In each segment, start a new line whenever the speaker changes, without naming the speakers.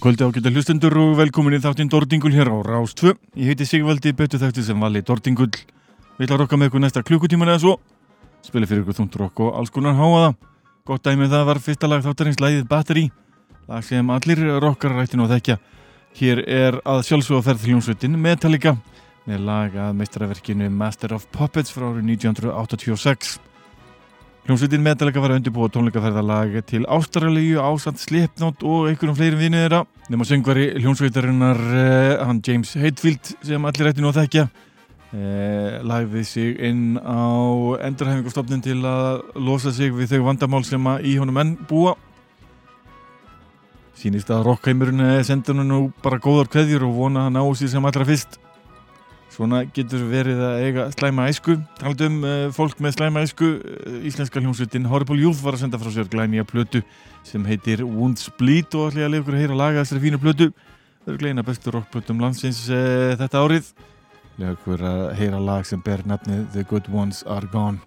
Kvöldi ágættu hlustendur og velkomin í þáttinn Dordingul hér á Rástfö. Ég heiti Sigvaldi, betur þætti sem vali Dordingul. Við ætla að rokka með ykkur næsta klukkutíman eða svo. Spila fyrir ykkur þúndur okk og alls konar háaða. Gott dæmið það var fyrsta lag þáttarins læðið Battery. Lag sem allir rockar rætti nú að þekkja. Hér er að sjálfsögða ferð hljómsveitin Metallica með lag að meistaraverkinu Master of Puppets frá árið 1986. Hljómsveitin Metallica var að undirbúa tónleikaferðalag til Ástralíu, Ásand, Slipknot og einhverjum fleirum vinið þeirra. Nefn að söngvari hljómsveitarinnar eh, hann James Hetfield sem allir rætti nú að þekkja eh, lagði sig inn á endurhæfingastofnin til að losa sig við þau vandamál sem að í honum enn búa. Sýnist að rockheimurinn sendur nú bara góðar kveðjur og vona að ná sér sem allra fyrst. Svona getur verið að eiga slæma æsku. Taldum uh, fólk með slæma æsku, uh, íslenska hljómsveitin Horrible Youth var að senda frá sér glænýja plötu sem heitir Wounds Bleed og ég að lefa ykkur að heyra laga þessari fínu plötu. Það eru glæna bestur rockplötum landsins uh, þetta árið. Lefa ykkur að heyra lag sem ber nafnið The Good Ones Are Gone.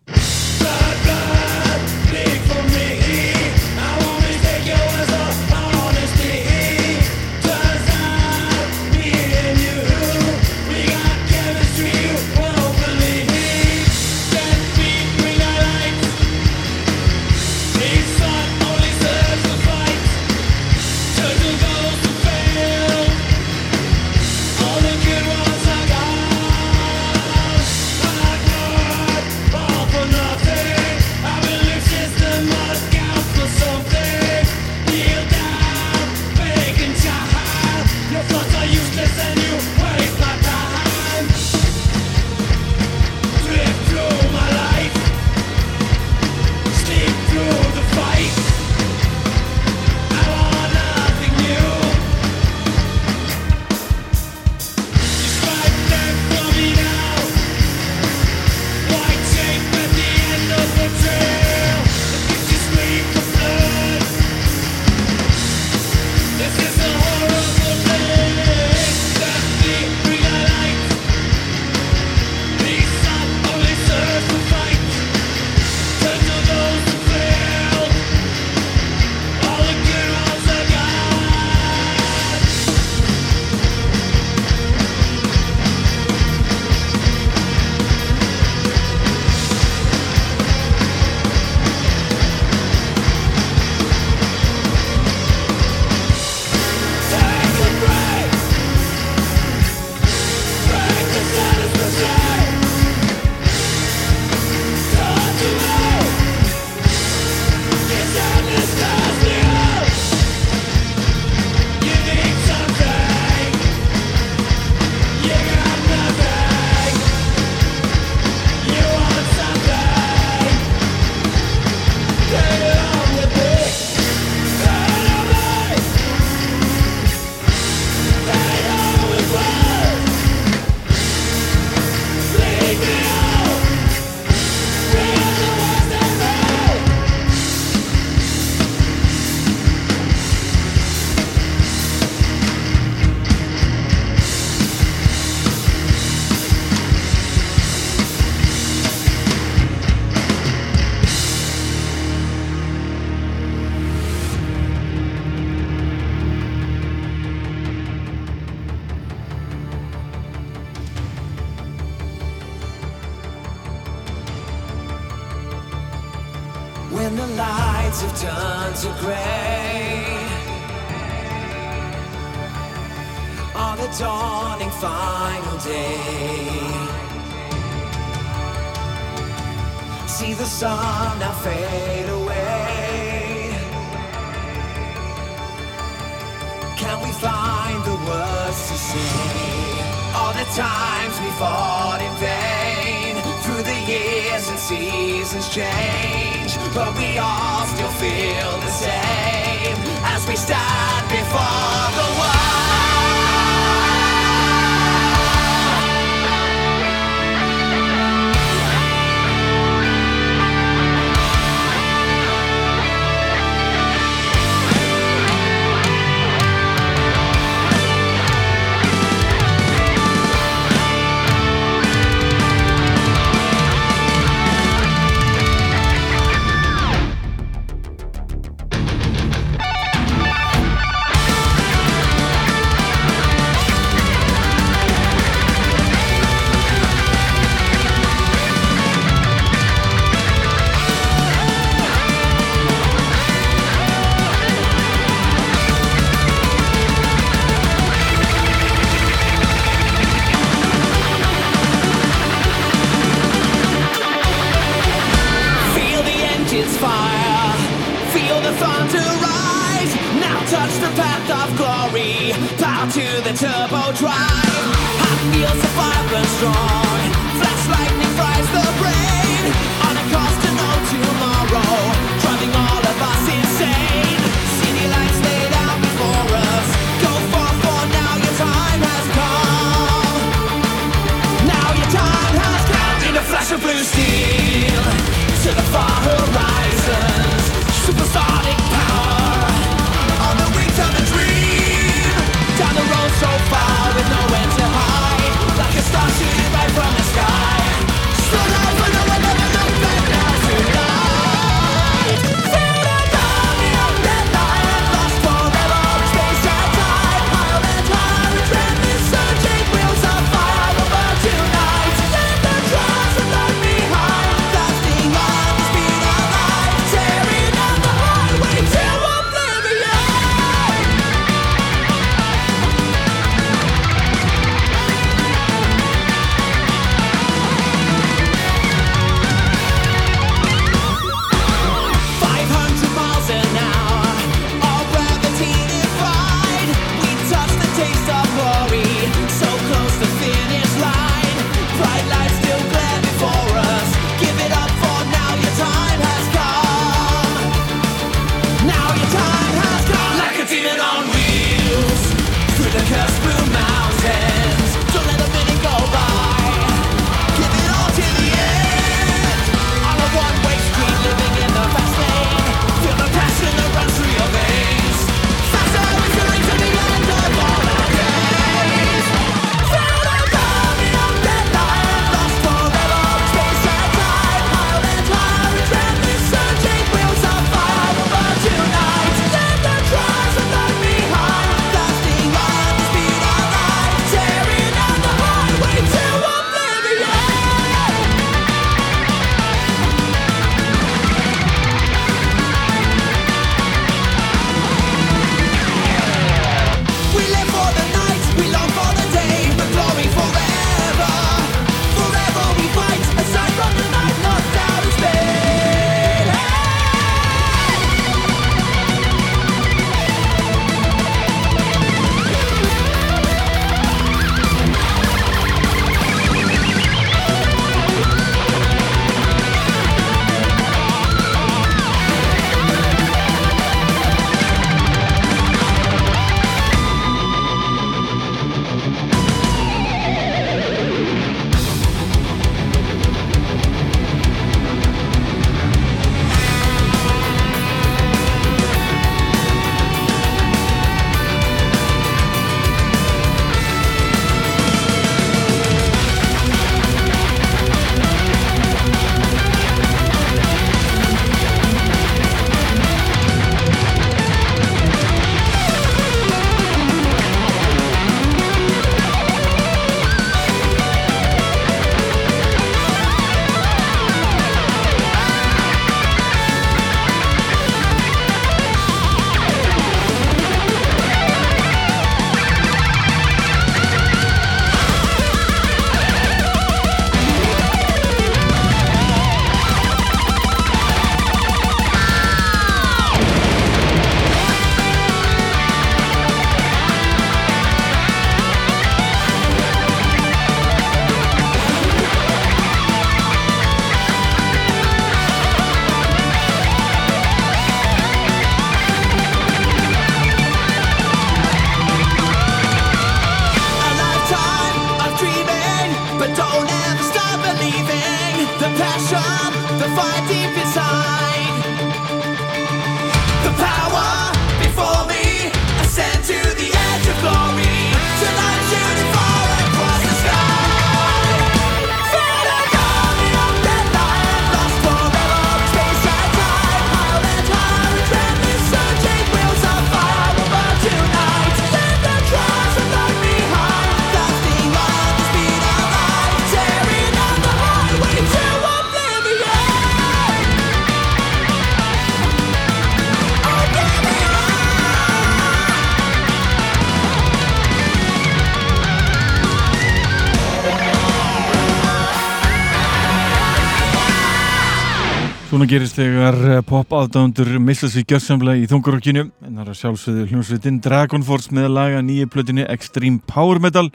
Svona gerist þegar eh, pop-aðdándur missa sig gjörsamlega í þungarokkinu. En það er sjálfsögðu hljómsveitin Dragon Force með að laga nýju plötinu Extreme Power Metal.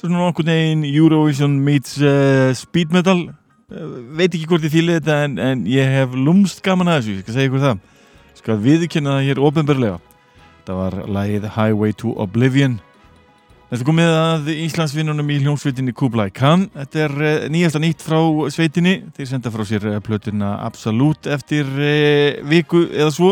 Svona nokkur neginn Eurovision meets uh, Speed Metal. Uh, veit ekki hvort ég fíli þetta en, en ég hef lumst gaman að þessu, ég skal segja ykkur það. Skal viðkynna það hér ofinberlega það var lagið Highway to Oblivion Þetta er komið að Íslandsvinnunum í hljómsveitinni Kublai Khan. Þetta er uh, nýjasta nýtt frá sveitinni. Þeir senda frá sér uh, plötuna Absolute eftir uh, viku eða svo.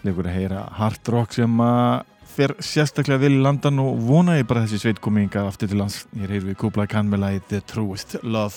Legur að heyra hard rock sem að fer sérstaklega vel í landan og vona ég bara þessi sveit komi yngar aftur til lands. Hér heyrum við Kublai Khan með lagið The Truest Love.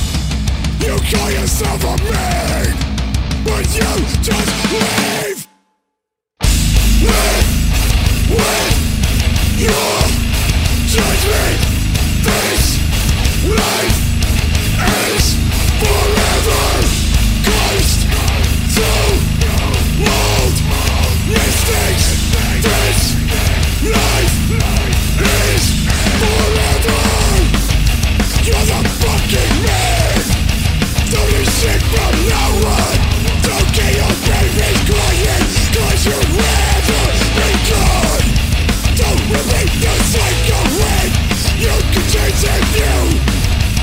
You call yourself a man, but you just leave. Live with your judgment. This life is forever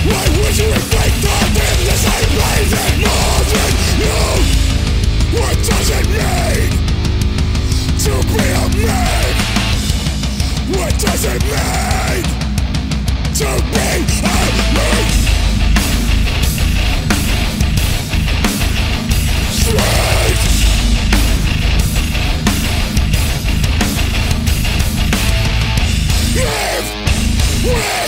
Why would you the same that than you? What does it mean to be a man? What does it mean to be a man? Live with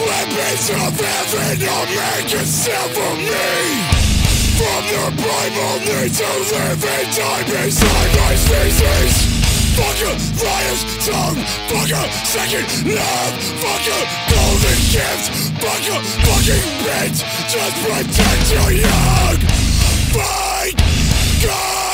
weapons of heaven will make it sever me From the primal need to live and die beside my species Fuck a liar's tongue, fuck a second love, fuck a golden gift, fuck a fucking bitch, just protect your young. Fight God.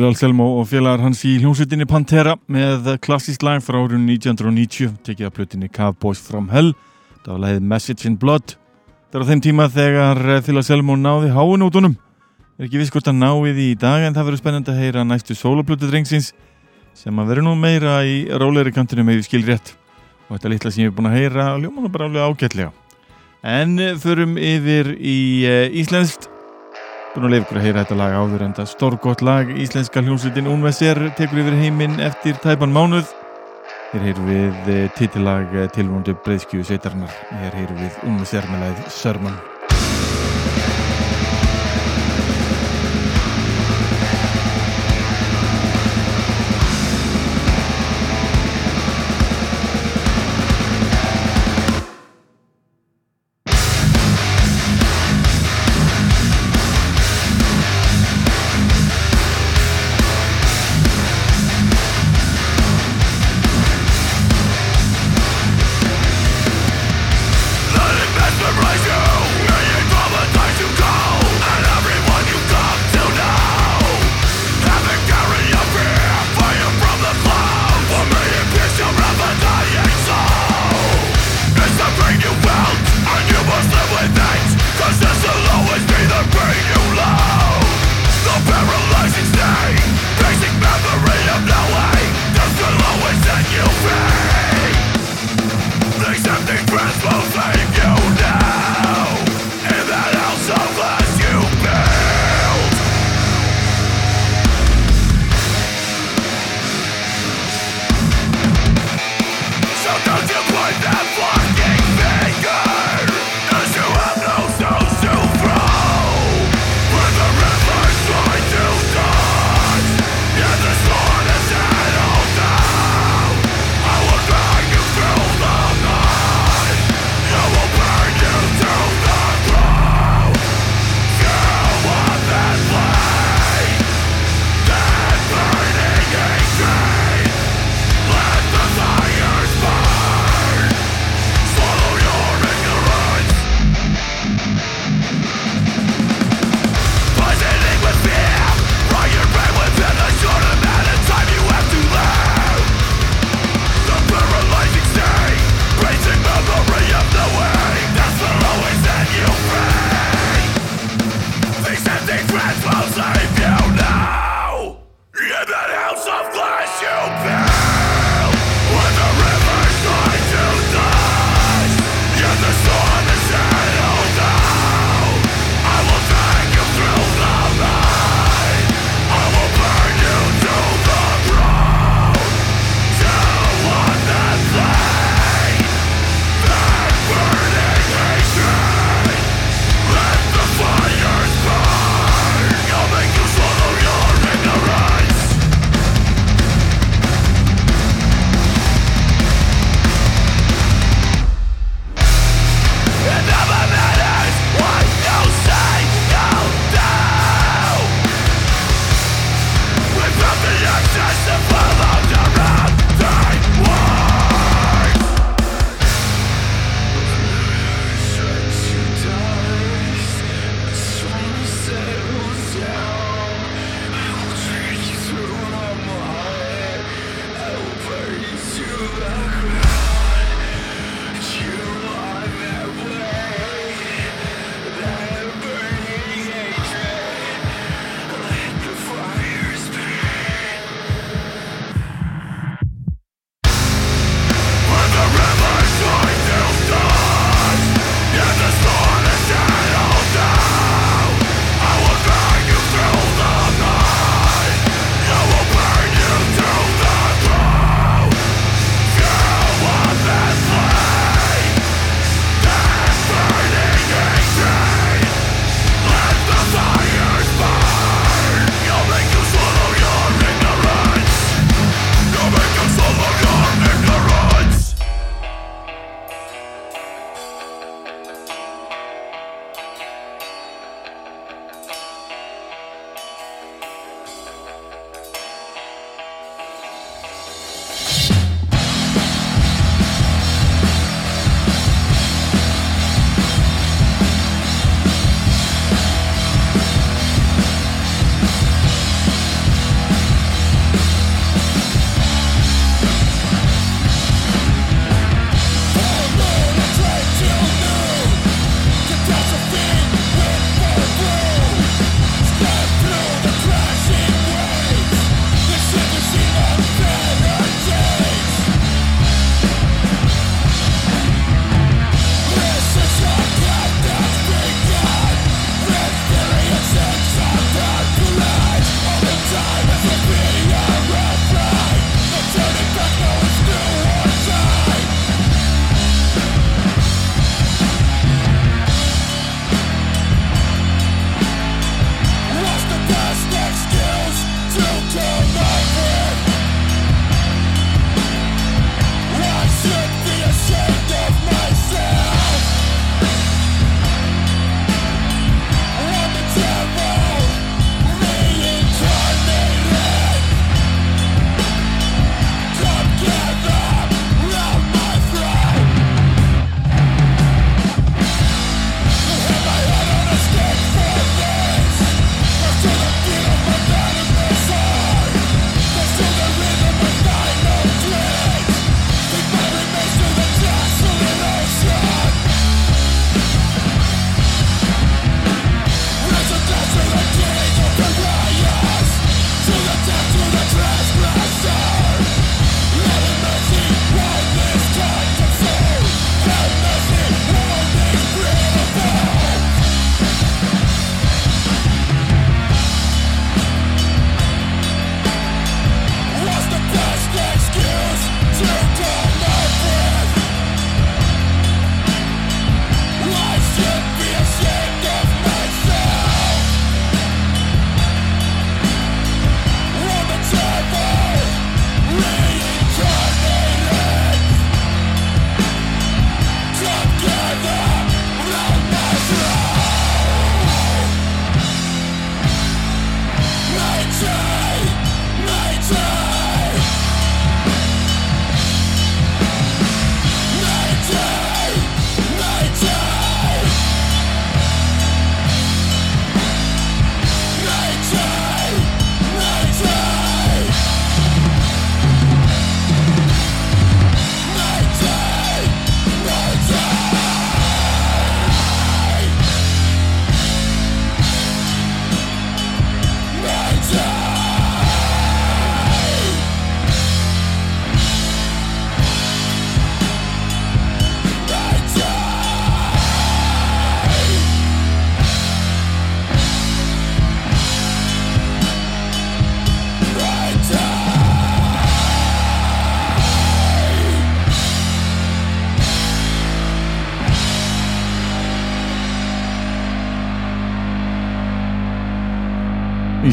Félag Selmo og félagar hans í hljómsveitinni Pantera með klassísk lag frá árun 1990 tekið af plötinni Cowboys from Hell. Það var lagið Message in Blood. Það var þeim tíma þegar eh, Félag Selmo náði háinótunum er ekki viss hvort að náði því í dag en það verður spennandi að heyra næstu soloplötu drengsins sem að verður nú meira í rólegri kantinu með skil rétt. Og þetta litla sem ég er búin að heyra ljóma nú bara alveg ágætlega. En eh, förum yfir í uh, íslenskt Búin að leifa ykkur að heyra þetta lag áður en það stórgott lag. Íslenska hljómsveitin Unveser tekur yfir heiminn eftir tæpan mánuð. Hér heyrum við eh, titillag eh, tilvonandi breyðskju sveitarnar Hér heyrum við Unveser með lagið Sörmann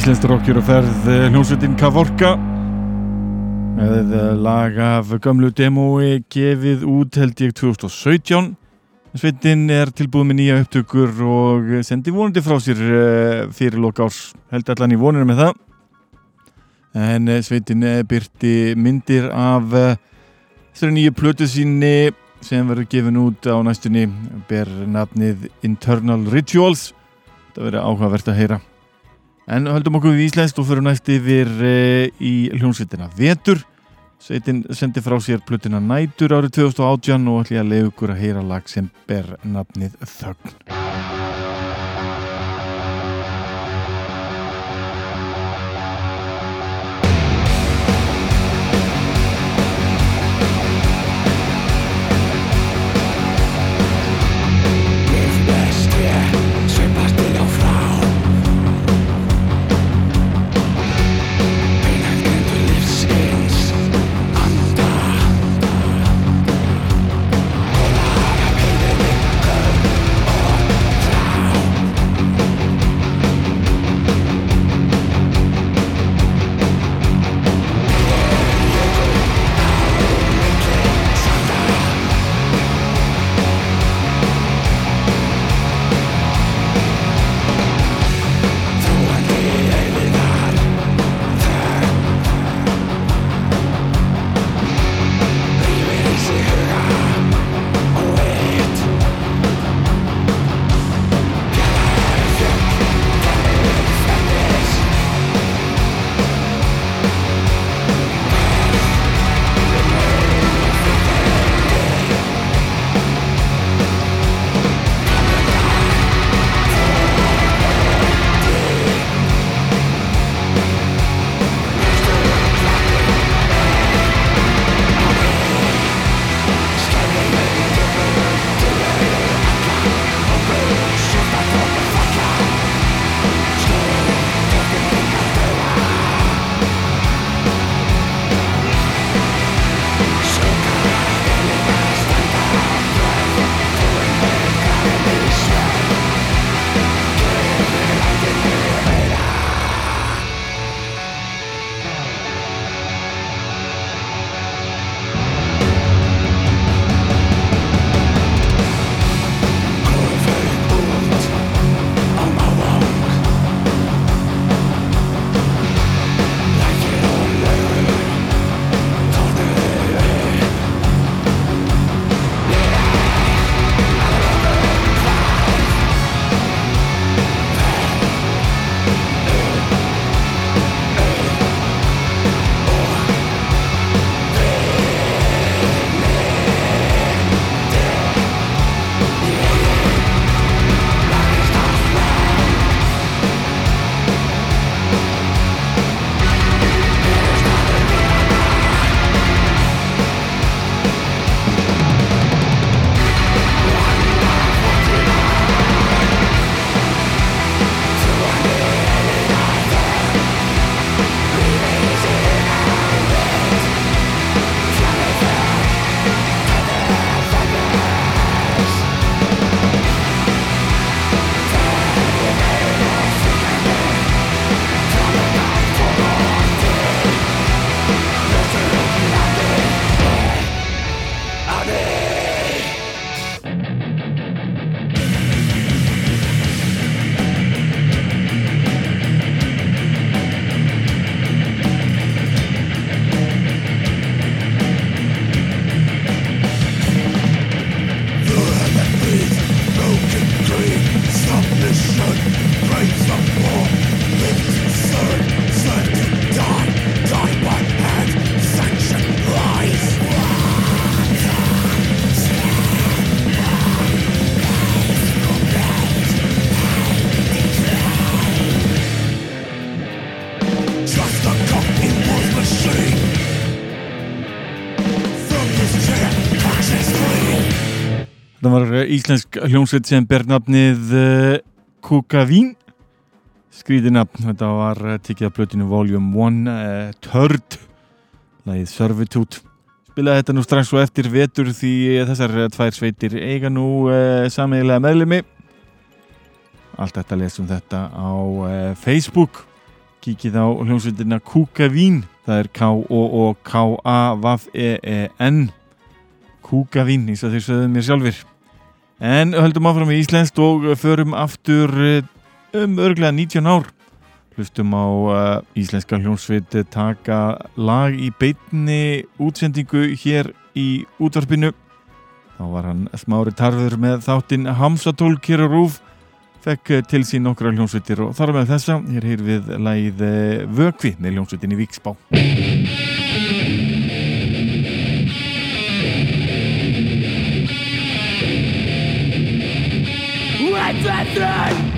Íslenskt rockjur og ferð eh, hljómsveitin Kavorka. Með eh, lag af gömlu demói gefið út held ég 2017 Sveitin er tilbúið með nýja upptökur og sendi vonandi frá sér eh, fyrir loka árs. Held allan í voninu með það. En Sveitin byrti myndir af þessari nýju plötu síni sem verður gefin út á næstunni. Ber nafnið Internal Rituals. Þetta verður áhugavert að heyra En höldum okkur við Íslandst og fyrir næst yfir e, í hljómsveitina Vetur. Sveitin sendi frá sér plötuna Nætur árið 2018 og ætli að leiða ykkur að heyra lag sem ber nafnið Þögn. Var eh, íslensk hljómsveit sem ber nafnið uh, Kukavín. Skrítið nafn, þetta var uh, tikið af plötinu Volume 1 uh, Törd, lagið Servitude. Spilaði þetta nú strax og eftir vetur því þessar tvær sveitir eiga nú uh, sameigilega meðlumi. Allt þetta lesum þetta á uh, Facebook
kíkið á hljómsveitina Kúkavín það er K-O-O-K-A-V-E-E-N Kúkavín, eins og þeir sögðu mér sjálfur en höldum áfram í Íslenskt og förum aftur eh, um örglega 19 ár. Hlustum á uh, íslenska hljómsveit taka lag í beinni útsendingu hér í útvarpinu. Þá var hann smári tarður með þáttinn Hamsatól Kira Rúf fekk eh, til sín nokkra hljómsveitir og þar með þessa, hér heyr við lagið Vökvi með hljómsveitin í Víksbá
Chwali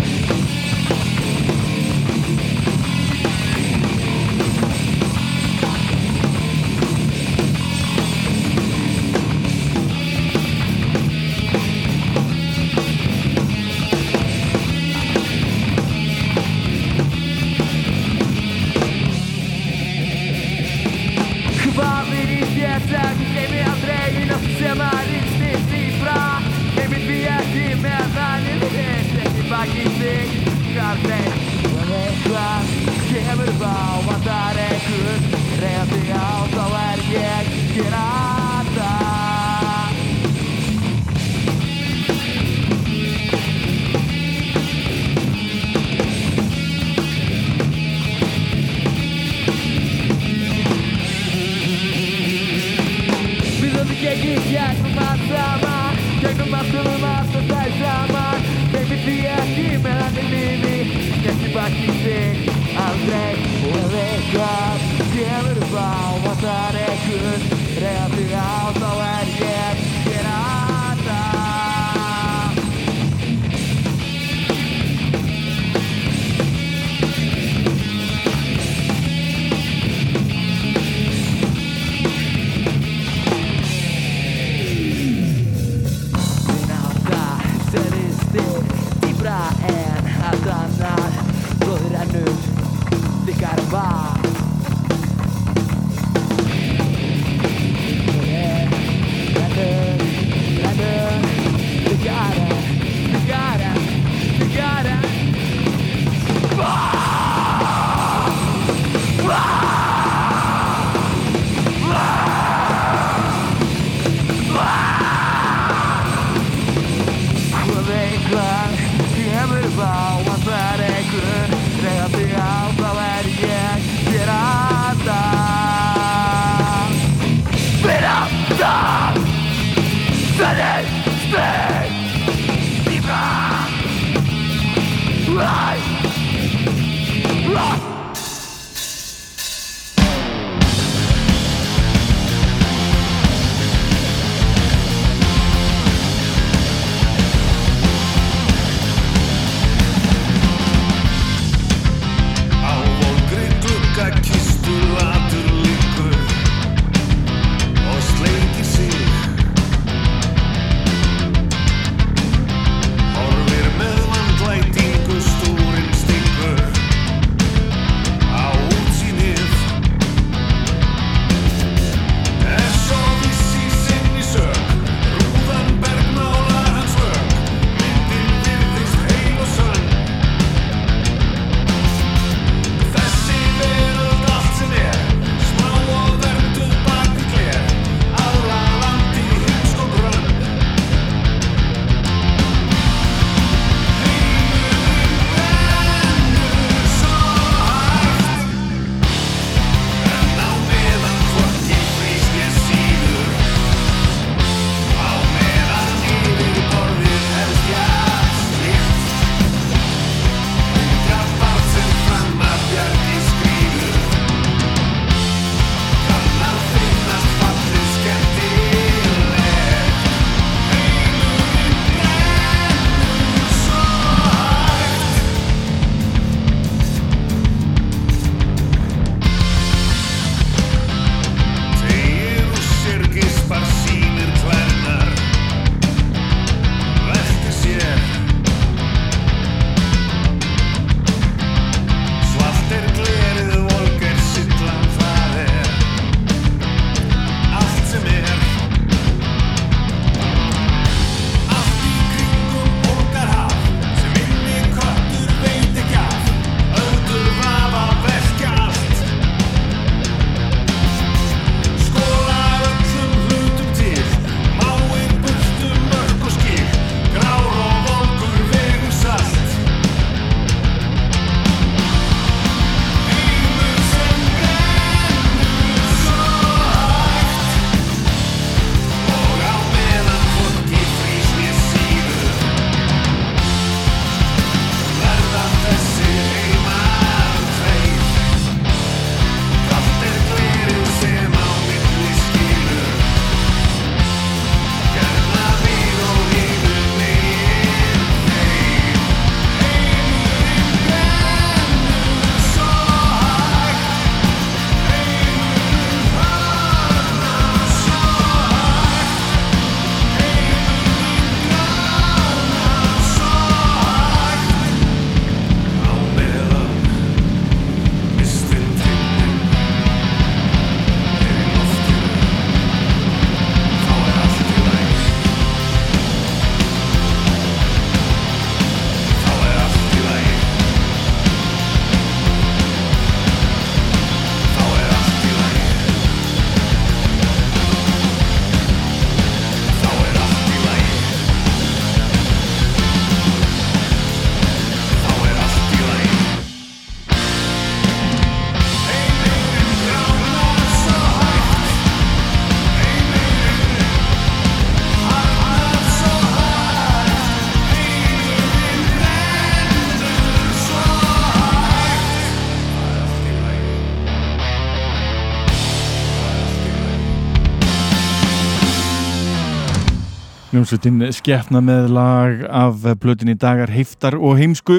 Ljónsveitin skeppna með lag af plötinni Dagar heiftar og heimsku.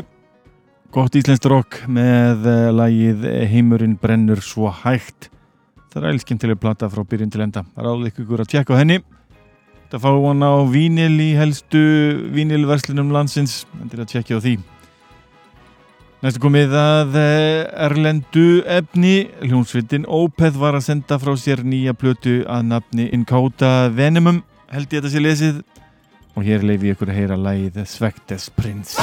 Gott íslenskt rock með eh, lagið Heimurinn brennur svo hægt. Það er ælskemmtileg plata frá byrjun til enda. Álega ykkur að tjekka henni. Það fá hann á vínil í helstu vínilverslunum landsins. En til að tjekka á því. Næstu komið að eh, erlendu efni. Hljónsvitin Ópeð var að senda frá sér nýja plötu að nafni Inkauta Venemum held ég að þetta sé lesið og hér leifi ég ykkur að heyra lagið Svektes Prins.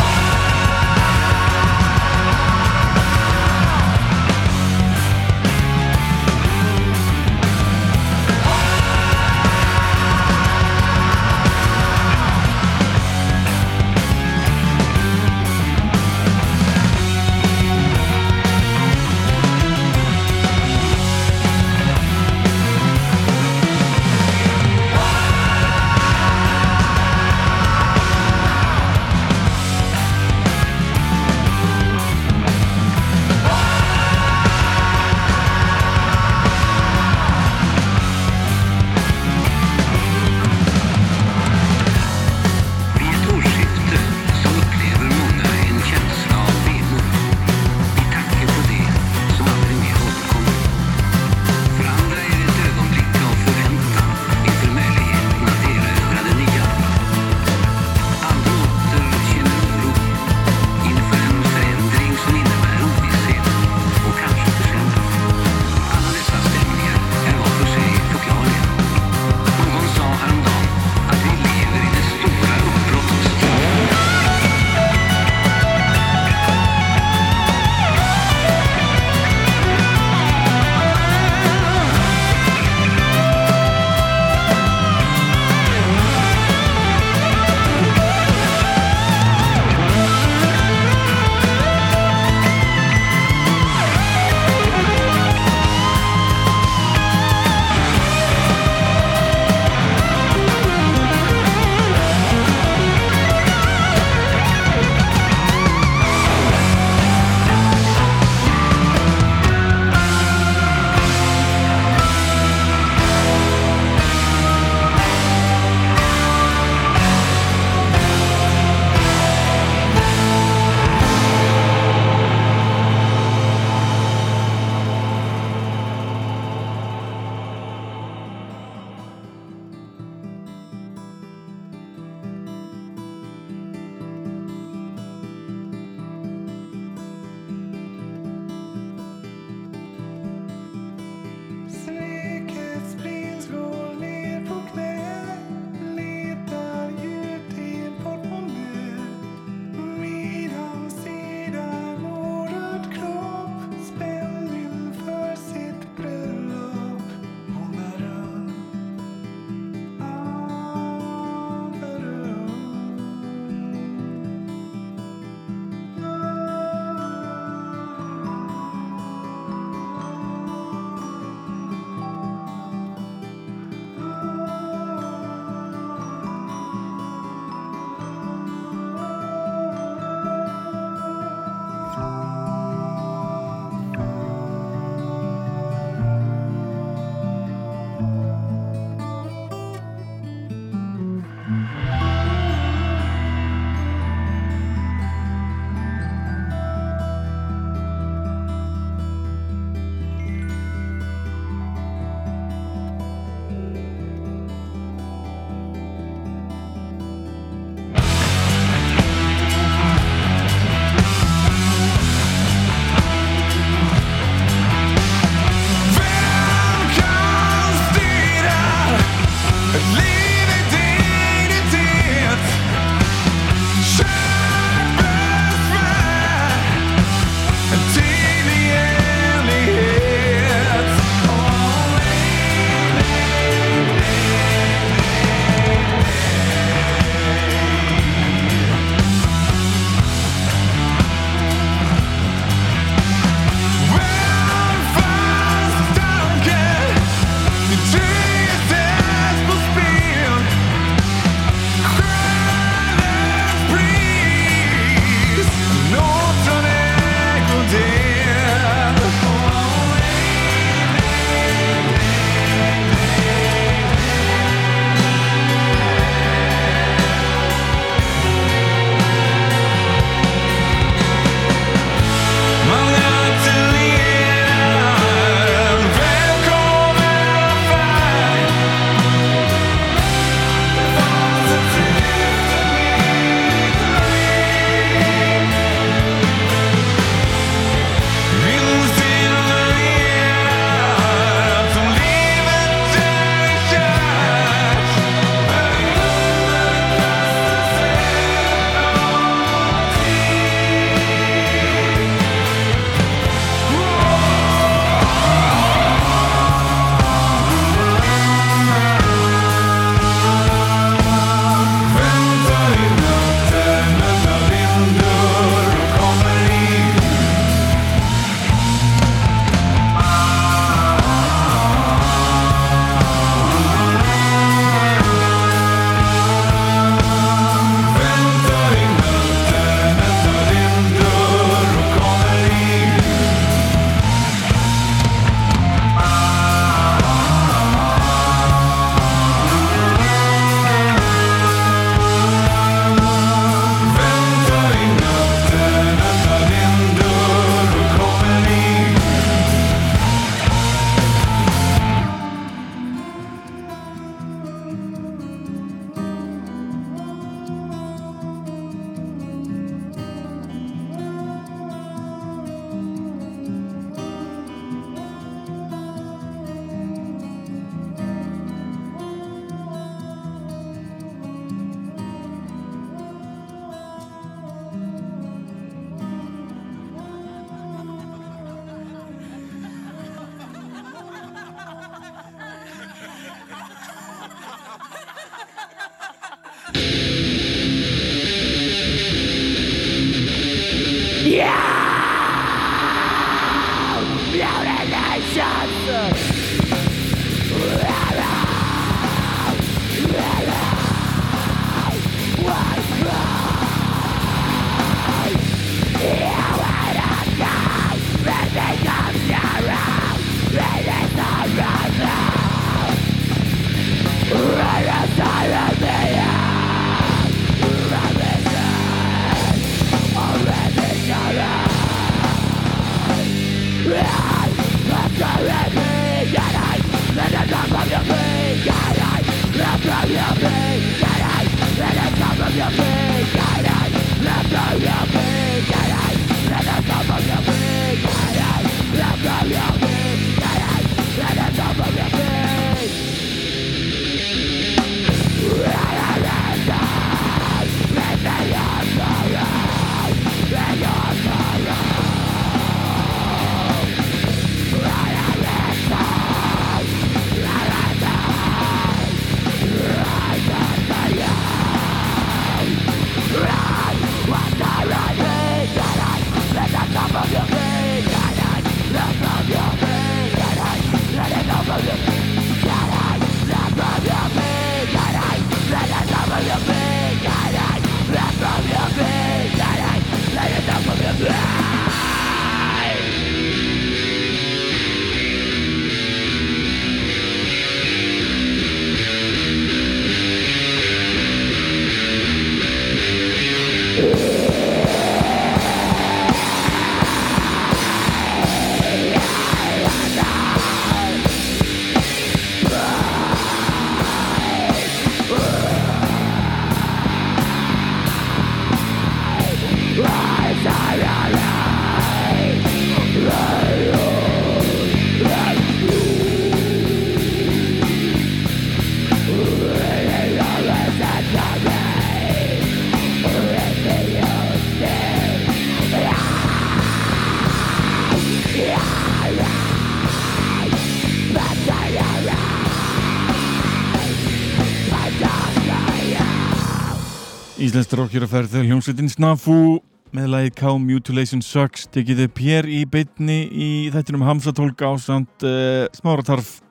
Íslenskt rockjaraferð hljómsveitin Snafu með lagi Cow Mutilation Sucks tekið upp hér í beitni í þettinum Hamsatólk á samt uh, smáratarf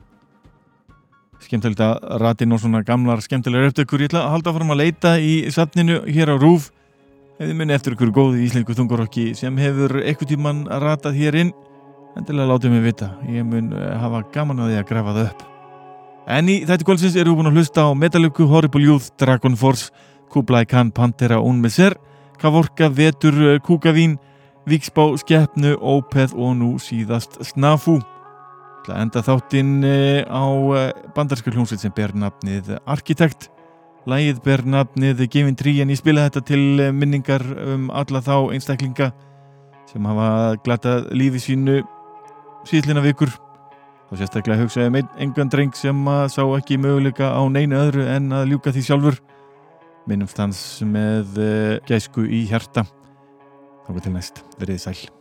skemmtilegt að ratin og svona gamlar skemmtilegar eftir ég ætla að halda fram að leita í safninu hér á Rúf ef þið minni eftir ykkur góði íslensku þungarokki sem hefur eitthvað tíman ratað hér inn endilega látið mig vita. Ég mun uh, hafa gaman að því að grafa það upp. En í þetta kvöldsins erum við búin að hlusta á Metallica, Horrible Youth, Dragon Force Kublai Khan, Pantera, Unmeser Kavorka, Vetur, eh, Kúkavín Víksbá, Skeppnu, Ópeð og nú síðast Snafu. Það enda þáttinn eh, á bandarska hljómsveit sem ber nafnið Arkitekt. Lægið ber nafnið Gavin Tree en ég spila þetta til eh, minningar um alla þá einstaklinga sem hafa glatað lífi sínu síðlina vikur. Þá sérstaklega hugsaði með engan dreng sem sá ekki möguleika á neinu öðru en að ljúka því sjálfur minnumst hans með uh, gæsku í hjarta. Þá til næst, verið sæl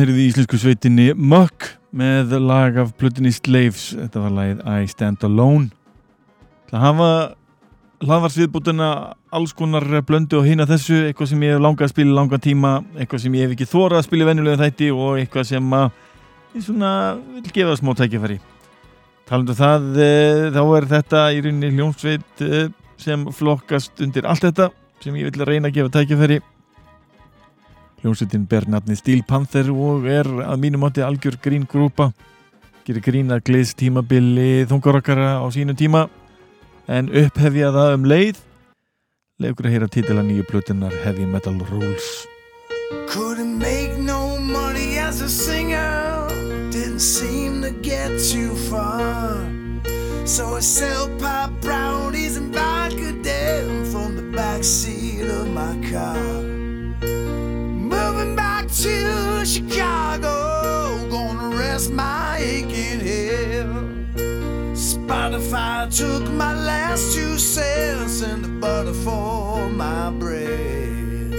Þið í íslensku sveitinni Muck með lag af Plutinni Slaves. Þetta var lagið I Stand Alone. Það hafa hlaðvarsviðbútuna alls konar blöndu og hina þessu, eitthvað sem ég hef langað að spila langa tíma, eitthvað sem ég hef ekki þórað að spila venjulega þætti og eitthvað sem að ég svona vil gefa smá tækifæri. Talandu það eh, þá er þetta í rauninni hljómsveit eh, sem flokkast undir allt þetta sem ég vil reyna að gefa tækifæri Hljómsveitin ber nafni Steel Panther og er að mínum átti algjör grín grúpa gerir grín að gleðs tímabili þungarokkara á sínum tíma en upphefja það um leið leikur að heyra titila nýju plötunar Heavy Metal Rules
Couldn't make no money as a singer. Didn't seem to get too far. So I sell pop brownies and vodka down from the back seat of my car. Chicago, gonna rest my aching head. Spotify took my last two cents and the butter for my bread.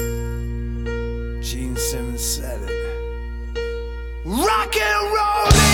Gene Simmons said it. Rock and roll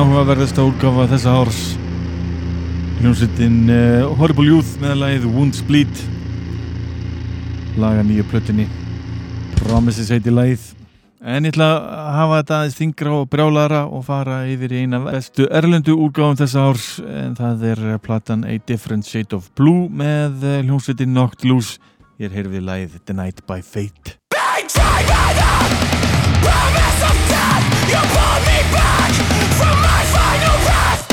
áhugaverðasta útgáfa þessa árs. Hljómsveitin uh, Horrible Youth með lagið Wounds Bleed. Laga nýju plötinni Promises heiti lagið. En ég ætla að hafa þetta aðeins þingra og brjálara og fara yfir í eina bestu erlendu útgáfum þessa árs en það er platan A Different Shade of Blue með eh, hljómsveitin Knocked Loose. Ég er heyrfið lagið Denied by Fate
promise of death, you pulled me back from my final breath.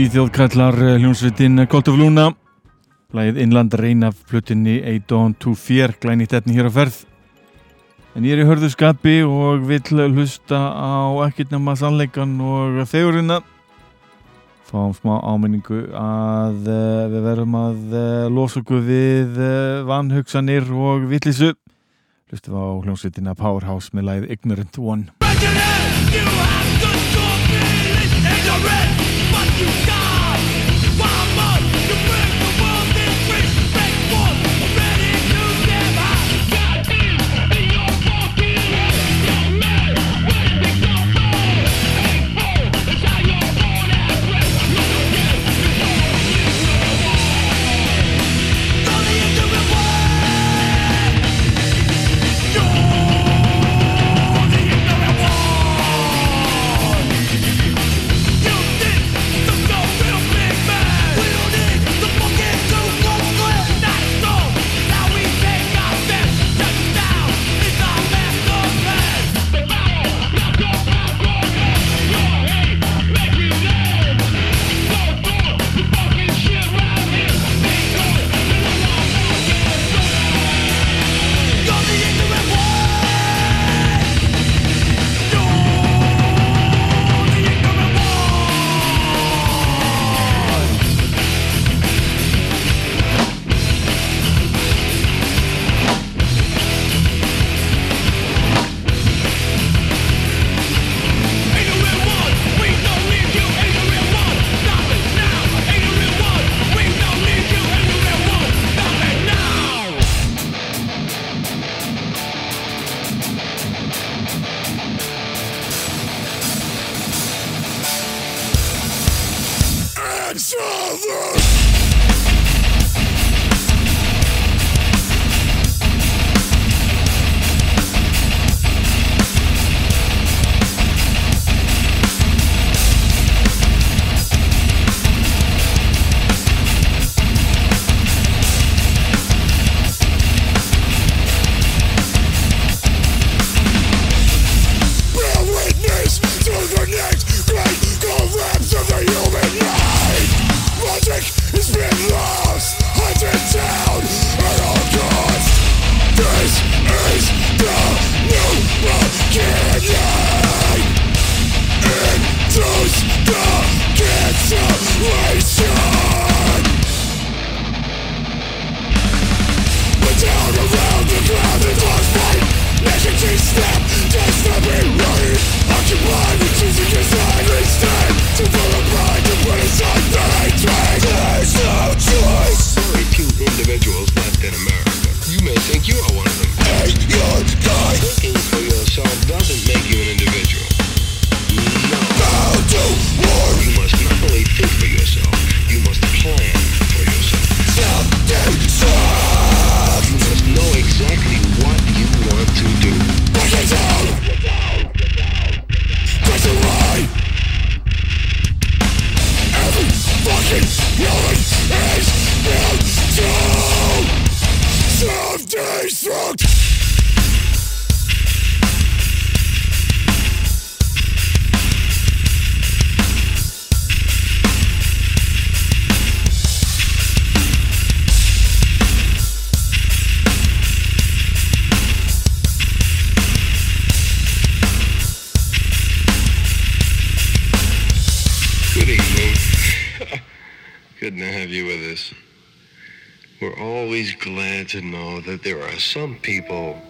Svíþjóð kallar eh, hljómsveitin Colt of Luna. Lægið innland reyn af flutinni A Dawn to Fear glænýtt etni hér á ferð. En ég er í hörðu skapi og vill hlusta á ekkert nema sannleikan og þegurina. Fáum smá áminningu að uh, við verðum að uh, losa okkur við vanhugsanir og villisu Hlustum á hljómsveitina Powerhouse með lægið Ignorant One
you got. Some people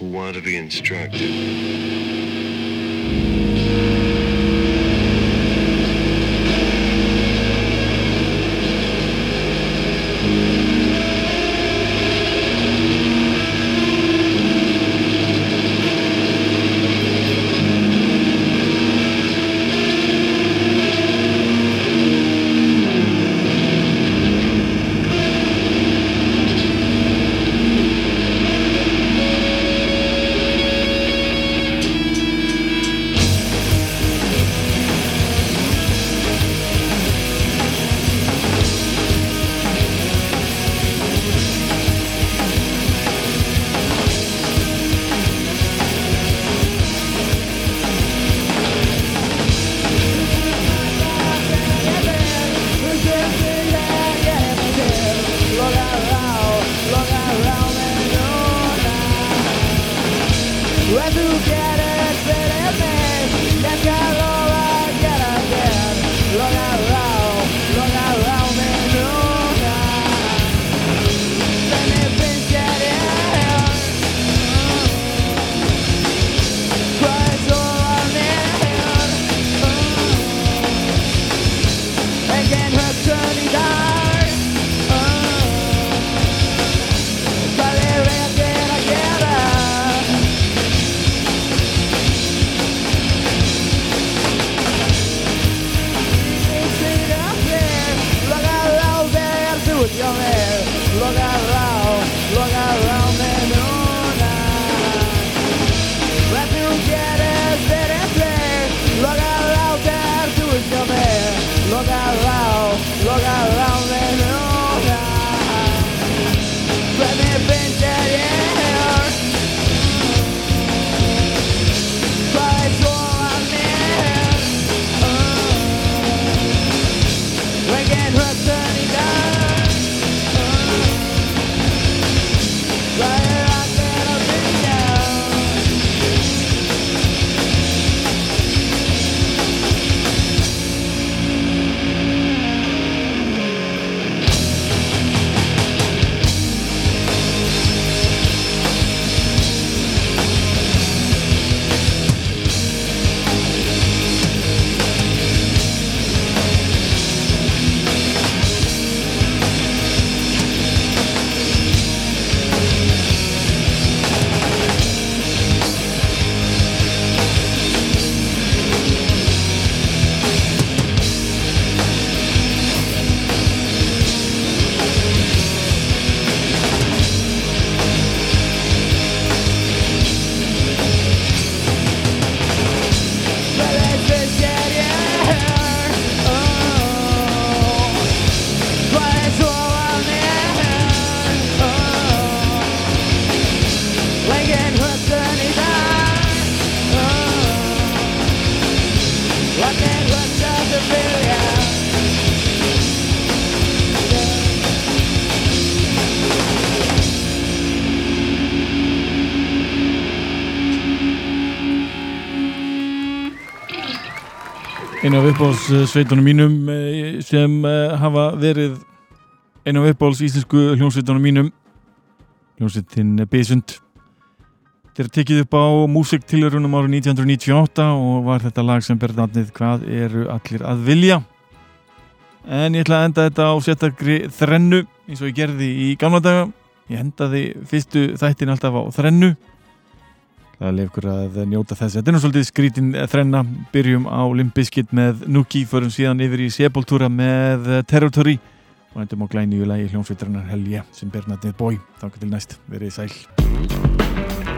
who want to be instructed.
Einu af uppáhalds mínum eh, sem eh, hafa verið einu af uppáhalds íslensku hljómsveitunum mínum. Hljómsveitin Bisund Þetta er tekið upp á músiktilurunum árið 1998 og var þetta lag sem ber nafnið Hvað eru allir að vilja? En ég ætla að enda þetta á sérstakri þrennu eins og ég gerði í gamla daga. Ég endaði fyrstu þættin alltaf á þrennu Það er lefkur að njóta þess. Þetta er nú svolítið skrítin þrenna. Byrjum á Limbiskit með Nuki, förum síðan yfir í Sepultura með Territory og endum á glænýju lagi hljómsveitarinnar Helja sem ber nafnið Bói. Þakka til næst. Verið sæl.